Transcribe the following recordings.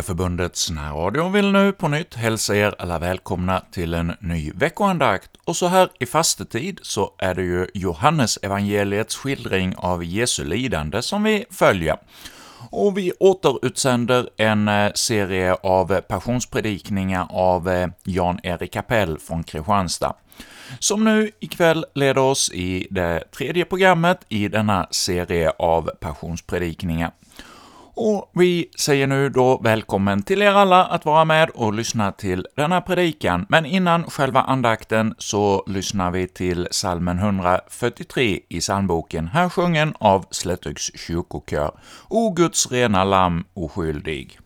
Kyrkliga Förbundets närradio vill nu på nytt hälsa er alla välkomna till en ny veckoandakt, och så här i fastetid så är det ju Johannes evangeliets skildring av Jesu lidande som vi följer. Och vi återutsänder en eh, serie av passionspredikningar av eh, Jan-Erik Kapell från Kristianstad som nu ikväll leder oss i det tredje programmet i denna serie av passionspredikningar. Och vi säger nu då välkommen till er alla att vara med och lyssna till denna predikan, men innan själva andakten så lyssnar vi till salmen 143 i psalmboken, här sjungen av Slättøks kyrkokör, O Guds rena lamm oskyldig.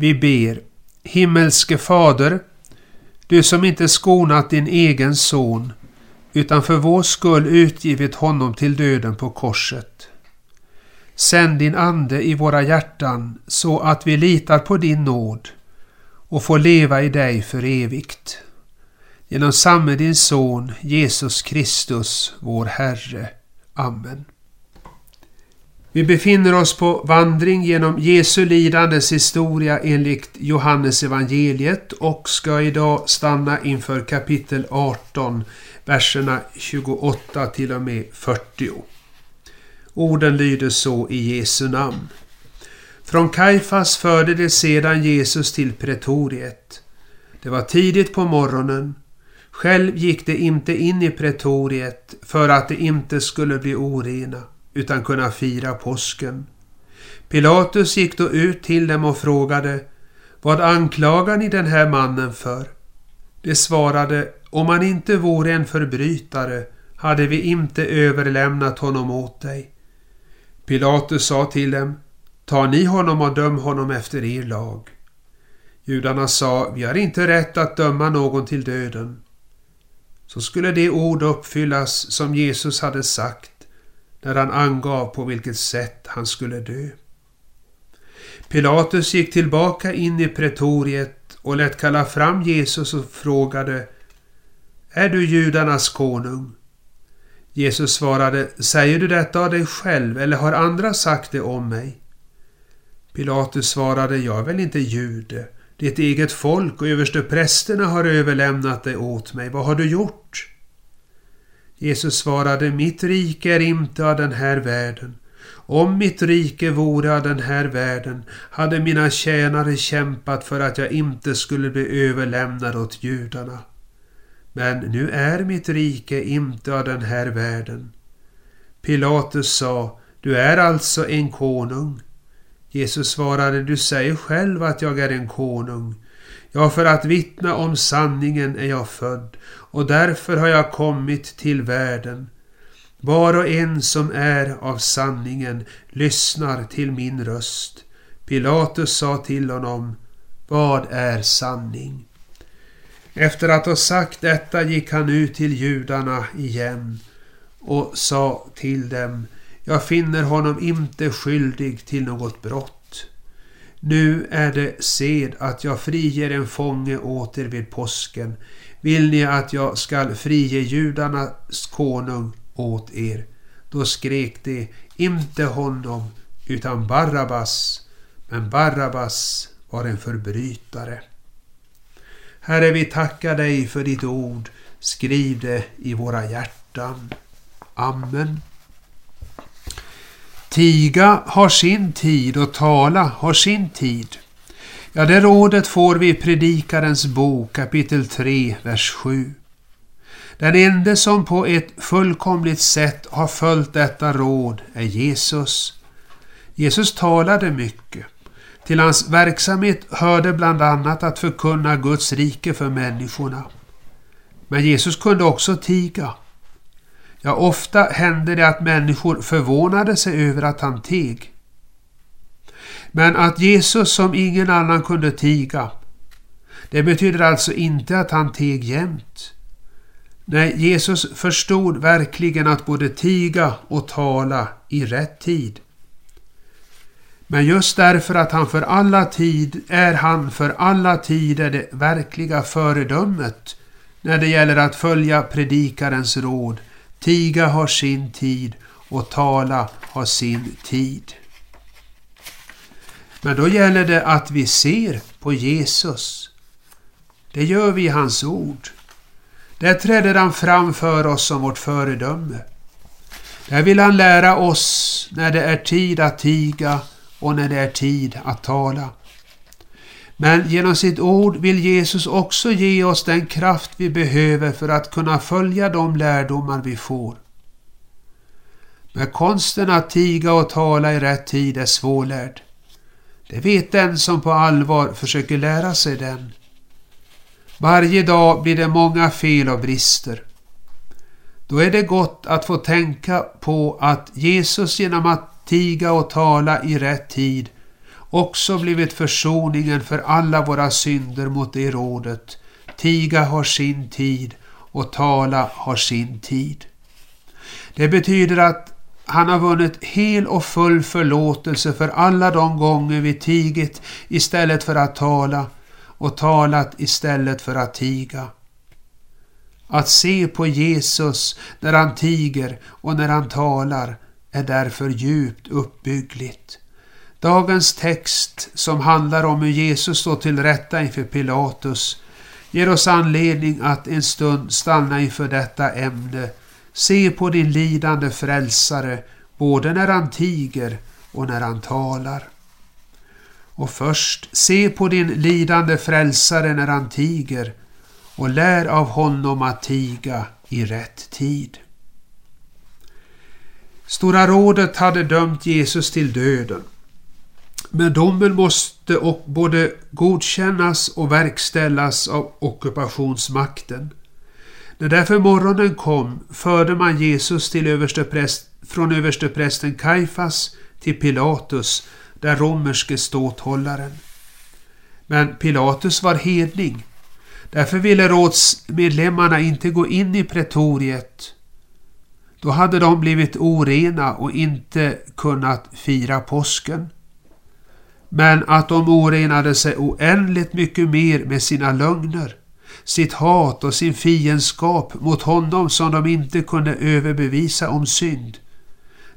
Vi ber. Himmelske Fader, du som inte skonat din egen son, utan för vår skull utgivit honom till döden på korset. Sänd din Ande i våra hjärtan så att vi litar på din nåd och får leva i dig för evigt. Genom samme din Son, Jesus Kristus, vår Herre. Amen. Vi befinner oss på vandring genom Jesu lidandes historia enligt Johannes evangeliet och ska idag stanna inför kapitel 18, verserna 28 till och med 40. Orden lyder så i Jesu namn. Från Kaifas förde de sedan Jesus till pretoriet. Det var tidigt på morgonen. Själv gick de inte in i pretoriet för att de inte skulle bli orena utan kunna fira påsken. Pilatus gick då ut till dem och frågade Vad anklagar ni den här mannen för? De svarade Om han inte vore en förbrytare hade vi inte överlämnat honom åt dig. Pilatus sa till dem Ta ni honom och döm honom efter er lag. Judarna sa Vi har inte rätt att döma någon till döden. Så skulle det ord uppfyllas som Jesus hade sagt när han angav på vilket sätt han skulle dö. Pilatus gick tillbaka in i pretoriet och lät kalla fram Jesus och frågade Är du judarnas konung? Jesus svarade Säger du detta av dig själv eller har andra sagt det om mig? Pilatus svarade Jag är väl inte jude. Ditt eget folk och översteprästerna har överlämnat dig åt mig. Vad har du gjort? Jesus svarade, mitt rike är inte av den här världen. Om mitt rike vore av den här världen hade mina tjänare kämpat för att jag inte skulle bli överlämnad åt judarna. Men nu är mitt rike inte av den här världen. Pilatus sa, du är alltså en konung. Jesus svarade, du säger själv att jag är en konung. Ja, för att vittna om sanningen är jag född och därför har jag kommit till världen. Var och en som är av sanningen lyssnar till min röst. Pilatus sa till honom, vad är sanning? Efter att ha sagt detta gick han ut till judarna igen och sa till dem, jag finner honom inte skyldig till något brott. Nu är det sed att jag friger en fånge åter vid påsken. Vill ni att jag skall frige judarnas konung åt er? Då skrek de, inte honom, utan Barabbas. Men Barabbas var en förbrytare. Herre, vi tackar dig för ditt ord. Skriv det i våra hjärtan. Amen. Tiga har sin tid och tala har sin tid. Ja, det rådet får vi i Predikarens bok kapitel 3, vers 7. Den enda som på ett fullkomligt sätt har följt detta råd är Jesus. Jesus talade mycket. Till hans verksamhet hörde bland annat att förkunna Guds rike för människorna. Men Jesus kunde också tiga. Ja, ofta hände det att människor förvånade sig över att han teg. Men att Jesus som ingen annan kunde tiga, det betyder alltså inte att han teg jämt. Nej, Jesus förstod verkligen att både tiga och tala i rätt tid. Men just därför att han för alla tid är han för alla tider det verkliga föredömet när det gäller att följa predikarens råd. Tiga har sin tid och tala har sin tid. Men då gäller det att vi ser på Jesus. Det gör vi i hans ord. Där träder han fram för oss som vårt föredöme. Där vill han lära oss när det är tid att tiga och när det är tid att tala. Men genom sitt ord vill Jesus också ge oss den kraft vi behöver för att kunna följa de lärdomar vi får. Men konsten att tiga och tala i rätt tid är svårlärd. Det vet den som på allvar försöker lära sig den. Varje dag blir det många fel och brister. Då är det gott att få tänka på att Jesus genom att tiga och tala i rätt tid också blivit försoningen för alla våra synder mot det rådet. Tiga har sin tid och tala har sin tid. Det betyder att han har vunnit hel och full förlåtelse för alla de gånger vi tigit istället för att tala och talat istället för att tiga. Att se på Jesus när han tiger och när han talar är därför djupt uppbyggligt. Dagens text som handlar om hur Jesus står till rätta inför Pilatus ger oss anledning att en stund stanna inför detta ämne. Se på din lidande frälsare både när han tiger och när han talar. Och först, se på din lidande frälsare när han tiger och lär av honom att tiga i rätt tid. Stora rådet hade dömt Jesus till döden. Men domen måste både godkännas och verkställas av ockupationsmakten. När därför morgonen kom förde man Jesus till överstepräst, från översteprästen Kaifas till Pilatus, den romerske ståthållaren. Men Pilatus var hedning. Därför ville rådsmedlemmarna inte gå in i pretoriet. Då hade de blivit orena och inte kunnat fira påsken. Men att de orenade sig oändligt mycket mer med sina lögner, sitt hat och sin fiendskap mot honom som de inte kunde överbevisa om synd.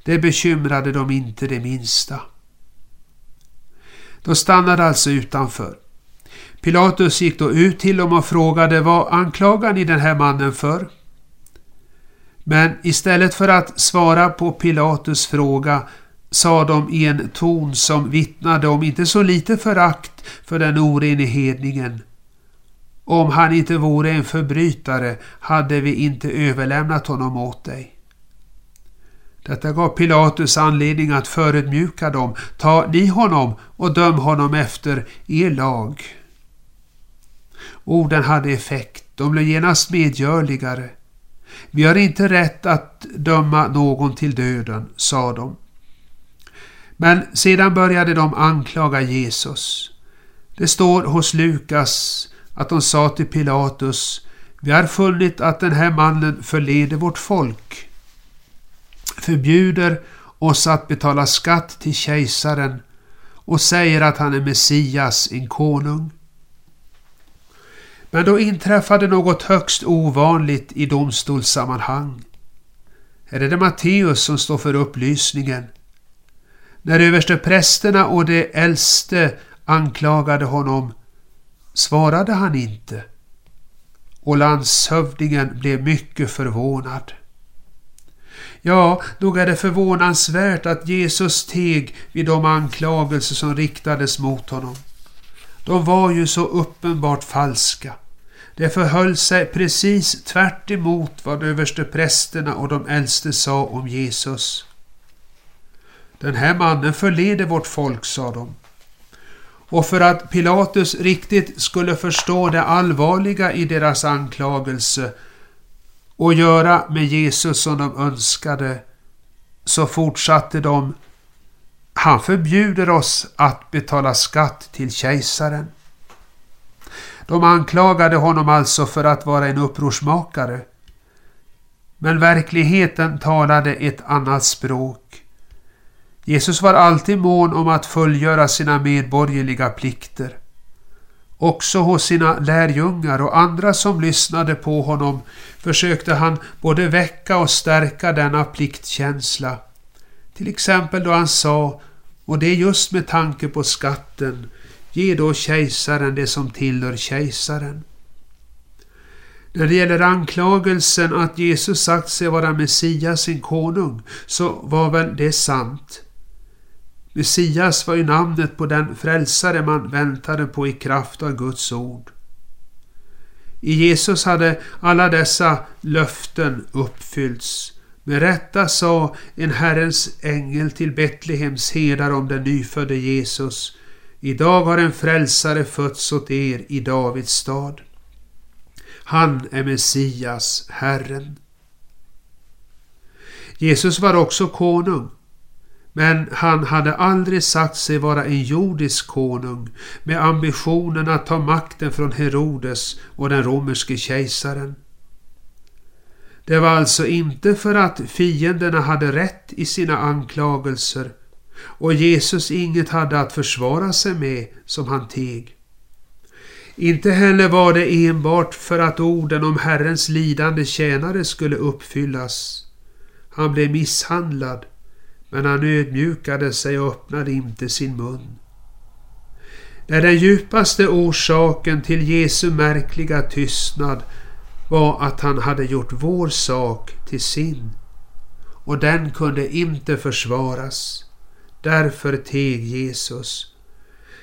Det bekymrade dem inte det minsta. De stannade alltså utanför. Pilatus gick då ut till dem och frågade vad anklagar ni den här mannen för? Men istället för att svara på Pilatus fråga sa de i en ton som vittnade om inte så lite förakt för den orene hedningen. Om han inte vore en förbrytare hade vi inte överlämnat honom åt dig. Detta gav Pilatus anledning att förödmjuka dem. Ta ni honom och döm honom efter er lag. Orden hade effekt. De blev genast medgörligare. Vi har inte rätt att döma någon till döden, sa de. Men sedan började de anklaga Jesus. Det står hos Lukas att de sa till Pilatus Vi har funnit att den här mannen förleder vårt folk, förbjuder oss att betala skatt till kejsaren och säger att han är Messias, en konung. Men då inträffade något högst ovanligt i domstolssammanhang. Här är det Matteus som står för upplysningen. När översteprästerna och de äldste anklagade honom svarade han inte och landshövdingen blev mycket förvånad. Ja, nog är det förvånansvärt att Jesus teg vid de anklagelser som riktades mot honom. De var ju så uppenbart falska. Det förhöll sig precis tvärt vad översteprästerna och de äldste sa om Jesus. Den här mannen förleder vårt folk, sa de. Och för att Pilatus riktigt skulle förstå det allvarliga i deras anklagelse och göra med Jesus som de önskade, så fortsatte de Han förbjuder oss att betala skatt till kejsaren. De anklagade honom alltså för att vara en upprorsmakare. Men verkligheten talade ett annat språk. Jesus var alltid mån om att fullgöra sina medborgerliga plikter. Också hos sina lärjungar och andra som lyssnade på honom försökte han både väcka och stärka denna pliktkänsla. Till exempel då han sa, och det är just med tanke på skatten, ge då kejsaren det som tillhör kejsaren. När det gäller anklagelsen att Jesus sagt sig vara Messias, sin konung, så var väl det sant. Messias var ju namnet på den frälsare man väntade på i kraft av Guds ord. I Jesus hade alla dessa löften uppfyllts. Med rätta sa en Herrens ängel till Betlehems herdar om den nyfödde Jesus. Idag har en frälsare fötts åt er i Davids stad. Han är Messias, Herren. Jesus var också konung. Men han hade aldrig sagt sig vara en jordisk konung med ambitionen att ta makten från Herodes och den romerske kejsaren. Det var alltså inte för att fienderna hade rätt i sina anklagelser och Jesus inget hade att försvara sig med som han teg. Inte heller var det enbart för att orden om Herrens lidande tjänare skulle uppfyllas. Han blev misshandlad men han ödmjukade sig och öppnade inte sin mun. När den djupaste orsaken till Jesu märkliga tystnad var att han hade gjort vår sak till sin och den kunde inte försvaras. Därför teg Jesus.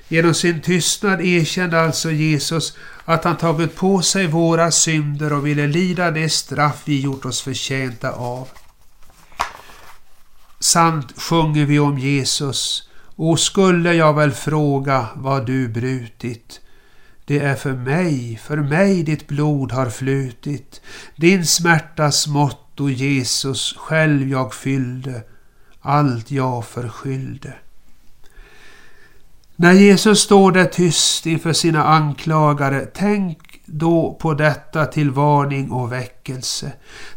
Genom sin tystnad erkände alltså Jesus att han tagit på sig våra synder och ville lida det straff vi gjort oss förtjänta av. Sant sjunger vi om Jesus. Och skulle jag väl fråga vad du brutit. Det är för mig, för mig ditt blod har flutit. Din smärtas mått, och Jesus, själv jag fyllde. Allt jag förskyllde. När Jesus står där tyst inför sina anklagare, tänk då på detta till varning och väckelse.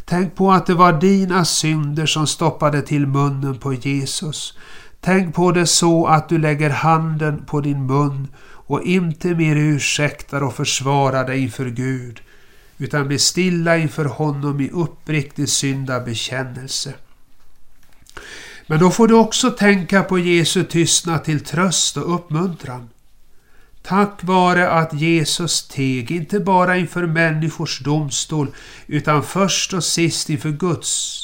Tänk på att det var dina synder som stoppade till munnen på Jesus. Tänk på det så att du lägger handen på din mun och inte mer ursäktar och försvarar dig inför Gud utan blir stilla inför honom i uppriktig syndabekännelse. Men då får du också tänka på Jesu tystnad till tröst och uppmuntran. Tack vare att Jesus teg, inte bara inför människors domstol, utan först och sist inför Guds,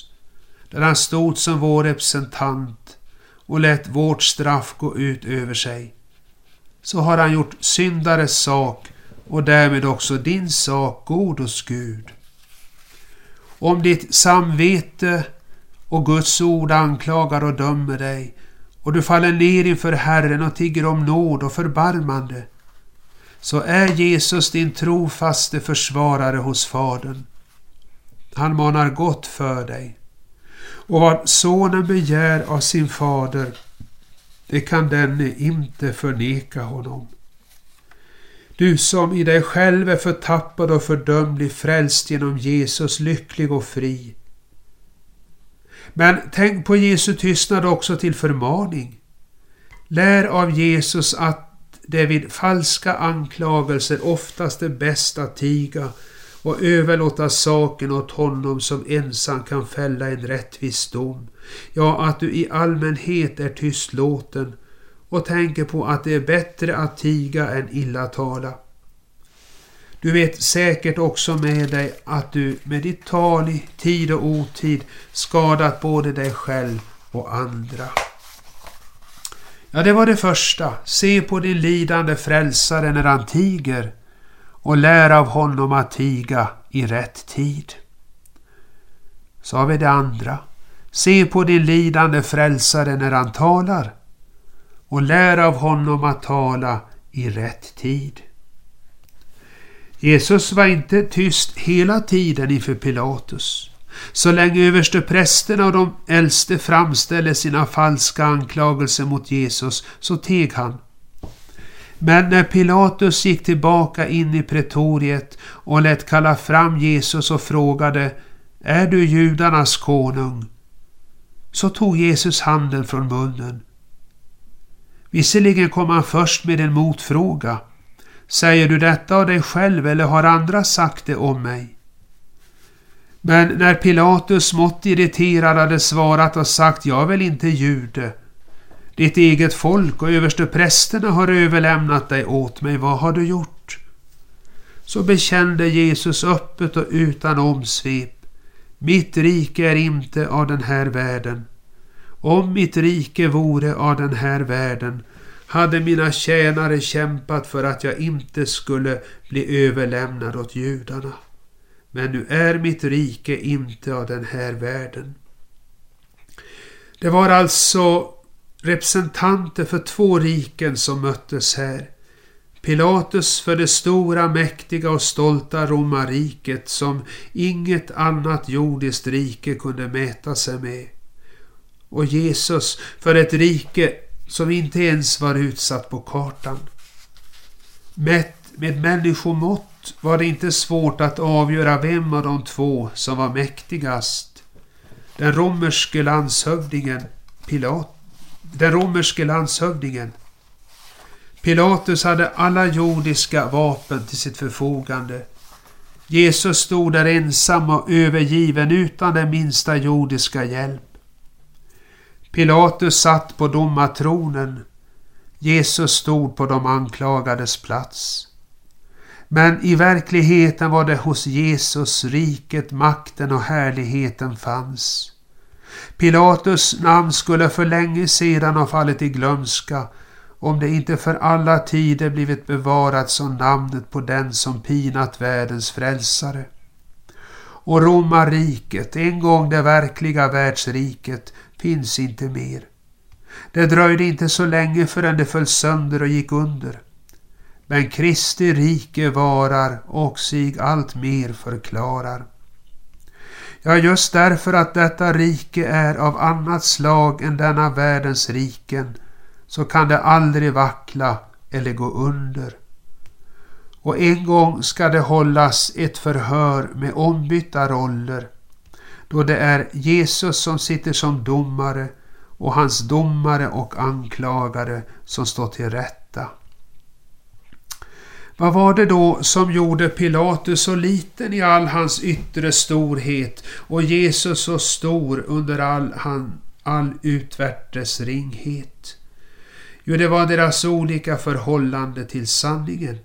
där han stod som vår representant och lät vårt straff gå ut över sig. Så har han gjort syndares sak och därmed också din sak god hos Gud. Om ditt samvete och Guds ord anklagar och dömer dig och du faller ner inför Herren och tigger om nåd och förbarmande, så är Jesus din trofaste försvarare hos Fadern. Han manar gott för dig. Och vad sonen begär av sin fader, det kan denne inte förneka honom. Du som i dig själv är förtappad och fördömd blir frälst genom Jesus, lycklig och fri. Men tänk på Jesu tystnad också till förmaning. Lär av Jesus att det vid falska anklagelser oftast är bäst att tiga och överlåta saken åt honom som ensam kan fälla en rättvis dom. Ja, att du i allmänhet är tystlåten och tänker på att det är bättre att tiga än illa tala. Du vet säkert också med dig att du med ditt tal i tid och otid skadat både dig själv och andra. Ja, det var det första. Se på din lidande frälsare när han tiger och lär av honom att tiga i rätt tid. Så har vi det andra. Se på din lidande frälsare när han talar och lär av honom att tala i rätt tid. Jesus var inte tyst hela tiden inför Pilatus. Så länge översteprästerna och de äldste framställde sina falska anklagelser mot Jesus så teg han. Men när Pilatus gick tillbaka in i pretoriet och lät kalla fram Jesus och frågade Är du judarnas konung? Så tog Jesus handen från munnen. Visserligen kom han först med en motfråga. Säger du detta av dig själv eller har andra sagt det om mig? Men när Pilatus smått irriterad hade svarat och sagt jag är väl inte jude. Ditt eget folk och översteprästerna har överlämnat dig åt mig. Vad har du gjort? Så bekände Jesus öppet och utan omsvep. Mitt rike är inte av den här världen. Om mitt rike vore av den här världen hade mina tjänare kämpat för att jag inte skulle bli överlämnad åt judarna. Men nu är mitt rike inte av den här världen. Det var alltså representanter för två riken som möttes här. Pilatus för det stora, mäktiga och stolta romarriket som inget annat jordiskt rike kunde mäta sig med. Och Jesus för ett rike som inte ens var utsatt på kartan. Mätt med människomått var det inte svårt att avgöra vem av de två som var mäktigast. Den romerske landshövdingen Pilat. Den romerske landshövdingen. Pilatus hade alla jordiska vapen till sitt förfogande. Jesus stod där ensam och övergiven utan den minsta jordiska hjälp. Pilatus satt på domartronen. Jesus stod på de anklagades plats. Men i verkligheten var det hos Jesus riket, makten och härligheten fanns. Pilatus namn skulle för länge sedan ha fallit i glömska om det inte för alla tider blivit bevarat som namnet på den som pinat världens frälsare. Och romarriket, en gång det verkliga världsriket, finns inte mer. Det dröjde inte så länge förrän det föll sönder och gick under. Men Kristi rike varar och sig allt mer förklarar. Ja, just därför att detta rike är av annat slag än denna världens riken så kan det aldrig vackla eller gå under. Och en gång ska det hållas ett förhör med ombytta roller då det är Jesus som sitter som domare och hans domare och anklagare som står till rätta. Vad var det då som gjorde Pilatus så liten i all hans yttre storhet och Jesus så stor under all, han, all utvärtes ringhet? Jo, det var deras olika förhållande till sanningen.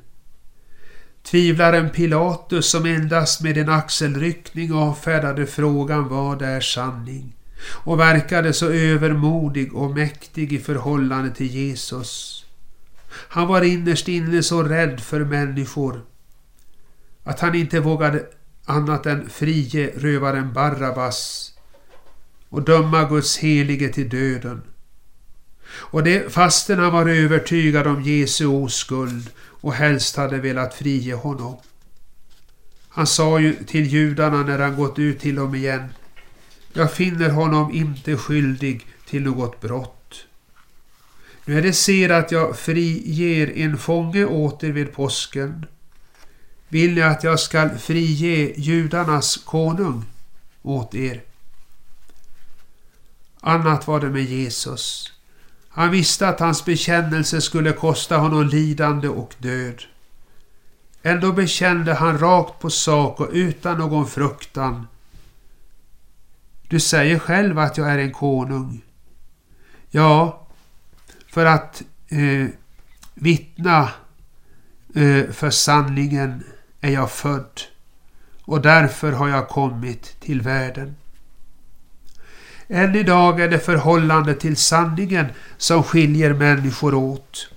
Tvivlaren Pilatus som endast med en axelryckning avfärdade frågan vad är sanning och verkade så övermodig och mäktig i förhållande till Jesus han var innerst inne så rädd för människor att han inte vågade annat än frige rövaren Barabbas och döma Guds helige till döden. Och det fastän han var övertygad om Jesu oskuld och helst hade velat frige honom. Han sa ju till judarna när han gått ut till dem igen. Jag finner honom inte skyldig till något brott. Nu är det ser att jag friger en fånge åter vid påsken. Vill ni att jag skall frige judarnas konung åt er? Annat var det med Jesus. Han visste att hans bekännelse skulle kosta honom lidande och död. Ändå bekände han rakt på sak och utan någon fruktan. Du säger själv att jag är en konung. Ja, för att eh, vittna eh, för sanningen är jag född och därför har jag kommit till världen. Än idag är det förhållandet till sanningen som skiljer människor åt.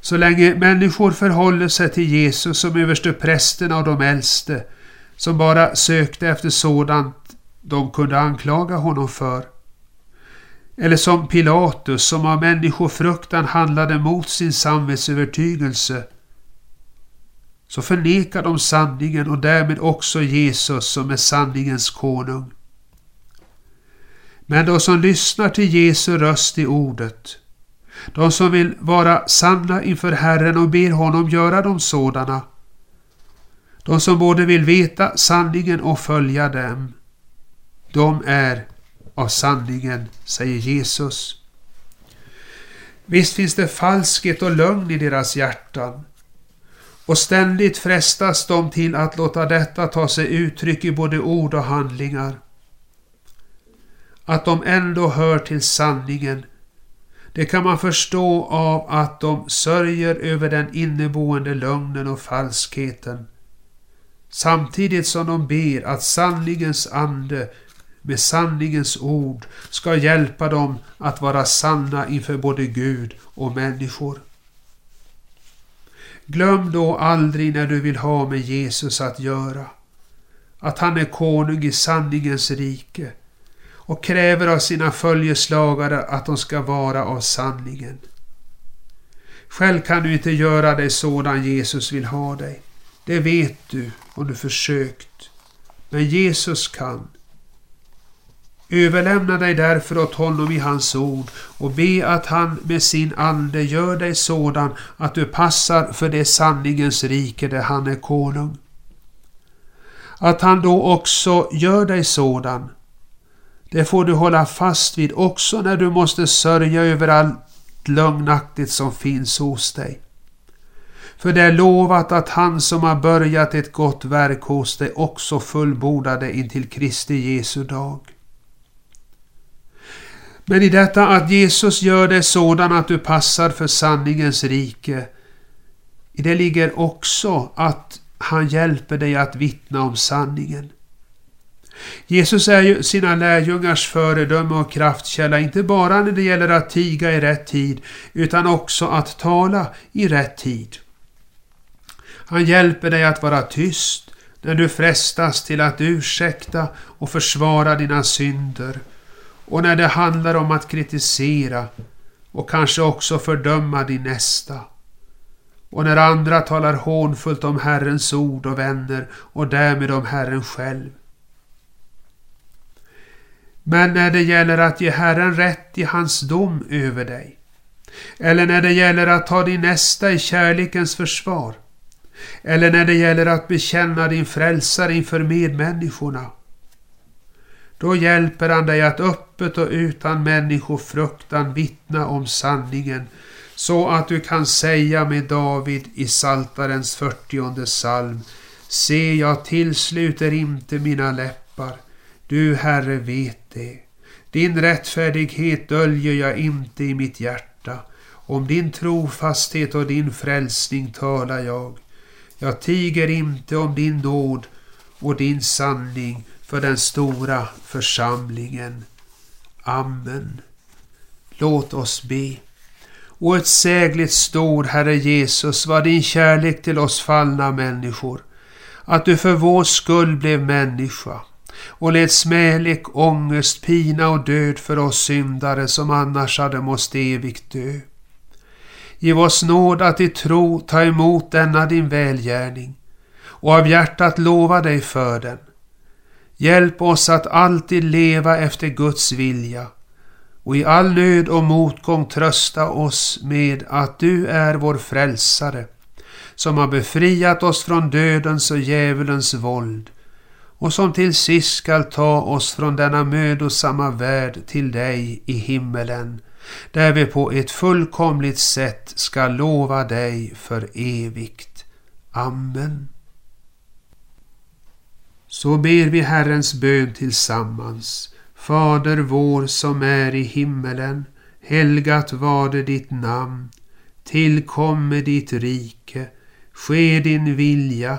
Så länge människor förhåller sig till Jesus som överste prästen och de äldste, som bara sökte efter sådant de kunde anklaga honom för, Eller som Pilatus som av människofruktan handlade mot sin samvetsövertygelse så förnekar de sanningen och därmed också Jesus som är sanningens konung. Men de som lyssnar till Jesu röst i ordet, de som vill vara sanna inför Herren och ber honom göra dem sådana, de som både vill veta sanningen och följa dem, de är av sanningen, säger Jesus. Visst finns det falskhet och lögn i deras hjärtan. Och ständigt frestas de till att låta detta ta sig uttryck i både ord och handlingar. Att de ändå hör till sanningen, det kan man förstå av att de sörjer över den inneboende lögnen och falskheten. Samtidigt som de ber att sanningens ande med sanningens ord ska hjälpa dem att vara sanna inför både Gud och människor. Glöm då aldrig när du vill ha med Jesus att göra att han är konung i sanningens rike och kräver av sina följeslagare att de ska vara av sanningen. Själv kan du inte göra dig sådan Jesus vill ha dig. Det vet du om du försökt. Men Jesus kan. Överlämna dig därför åt honom i hans ord och be att han med sin ande gör dig sådan att du passar för det sanningens rike där han är konung. Att han då också gör dig sådan, det får du hålla fast vid också när du måste sörja över allt lögnaktigt som finns hos dig. För det är lovat att han som har börjat ett gott verk hos dig också fullbordar det intill Kristi Jesu dag. Men i detta att Jesus gör dig sådan att du passar för sanningens rike, i det ligger också att han hjälper dig att vittna om sanningen. Jesus är ju sina lärjungars föredöme och kraftkälla, inte bara när det gäller att tiga i rätt tid, utan också att tala i rätt tid. Han hjälper dig att vara tyst när du frestas till att ursäkta och försvara dina synder och när det handlar om att kritisera och kanske också fördöma din nästa. Och när andra talar hånfullt om Herrens ord och vänner och därmed om Herren själv. Men när det gäller att ge Herren rätt i hans dom över dig, eller när det gäller att ta din nästa i kärlekens försvar, eller när det gäller att bekänna din frälsare inför medmänniskorna, då hjälper han dig att öppet och utan människofruktan vittna om sanningen så att du kan säga med David i Saltarens 40 psalm Se, jag tillsluter inte mina läppar. Du, Herre, vet det. Din rättfärdighet döljer jag inte i mitt hjärta. Om din trofasthet och din frälsning talar jag. Jag tiger inte om din nåd och din sanning för den stora församlingen. Amen. Låt oss be. O ett sägligt stor Herre Jesus var din kärlek till oss fallna människor, att du för vår skull blev människa och led smälek, ångest, pina och död för oss syndare som annars hade måst evigt dö. Giv oss nåd att i tro ta emot denna din välgärning och av hjärtat lova dig för den Hjälp oss att alltid leva efter Guds vilja och i all nöd och motgång trösta oss med att du är vår frälsare som har befriat oss från dödens och djävulens våld och som till sist skall ta oss från denna mödosamma värld till dig i himmelen där vi på ett fullkomligt sätt ska lova dig för evigt. Amen. Så ber vi Herrens bön tillsammans. Fader vår som är i himmelen. Helgat varde ditt namn. Tillkomme ditt rike. Ske din vilja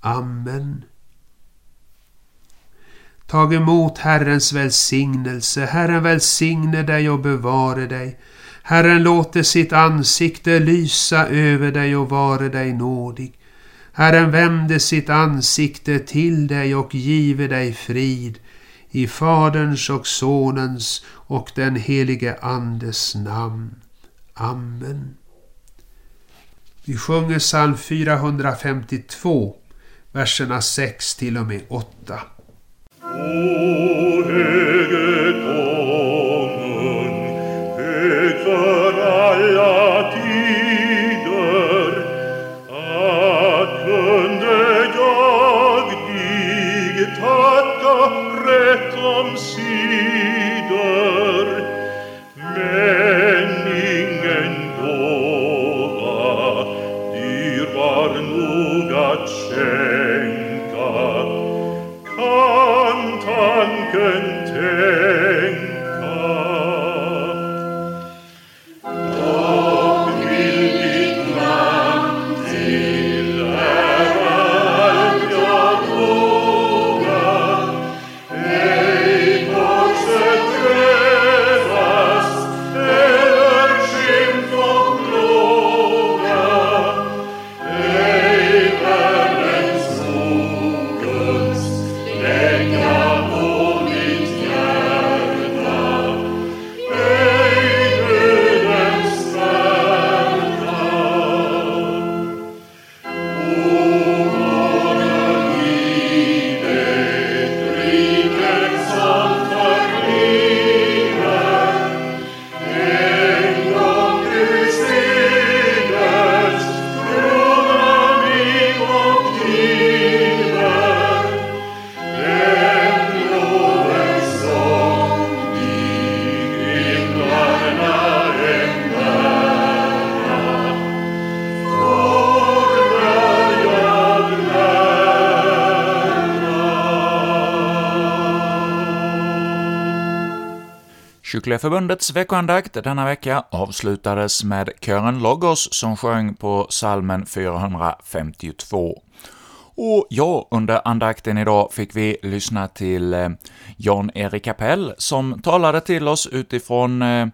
Amen. Tag emot Herrens välsignelse. Herren välsigne dig och bevare dig. Herren låter sitt ansikte lysa över dig och vare dig nådig. Herren vände sitt ansikte till dig och give dig frid. I Faderns och Sonens och den helige Andes namn. Amen. Vi sjunger psalm 452, verserna 6 till och med 8. Kyrkliga Förbundets veckoandakt denna vecka avslutades med kören Logos som sjöng på salmen 452. Och ja, under andakten idag fick vi lyssna till eh, Jan-Erik Kapell som talade till oss utifrån eh,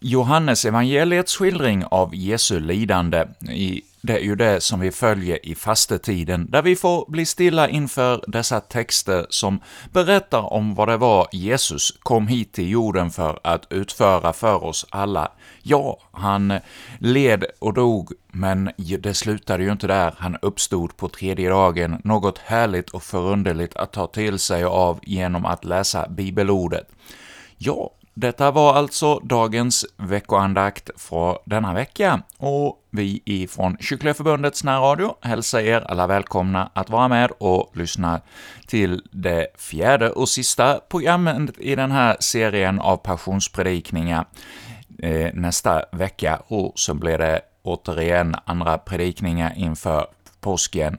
Johannes evangeliets skildring av Jesu lidande. I, det är ju det som vi följer i fastetiden, där vi får bli stilla inför dessa texter som berättar om vad det var Jesus kom hit till jorden för att utföra för oss alla. Ja, han led och dog, men det slutade ju inte där. Han uppstod på tredje dagen, något härligt och förunderligt att ta till sig av genom att läsa bibelordet. Ja, detta var alltså dagens veckoandakt för denna vecka, och vi ifrån Kyrkliga Förbundets närradio hälsar er alla välkomna att vara med och lyssna till det fjärde och sista programmet i den här serien av passionspredikningar eh, nästa vecka, och så blir det återigen andra predikningar inför påsken.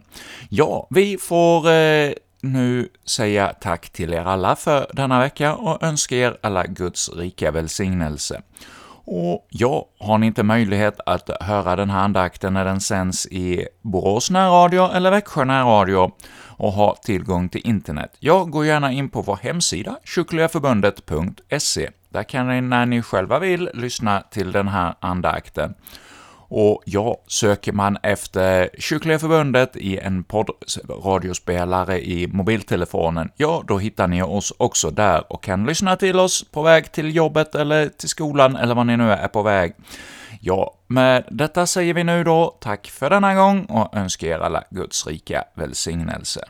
Ja, vi får eh, nu säga tack till er alla för denna vecka och önska er alla Guds rika välsignelse. Och ja, har ni inte möjlighet att höra den här andakten när den sänds i Borås närradio eller Växjö närradio och har tillgång till internet, ja, gå gärna in på vår hemsida, kyrkligaförbundet.se. Där kan ni, när ni själva vill, lyssna till den här andakten. Och ja, söker man efter Kyrkliga Förbundet i en poddradiospelare i mobiltelefonen, ja, då hittar ni oss också där och kan lyssna till oss på väg till jobbet eller till skolan eller vad ni nu är på väg. Ja, med detta säger vi nu då tack för denna gång och önskar er alla Guds rika välsignelse.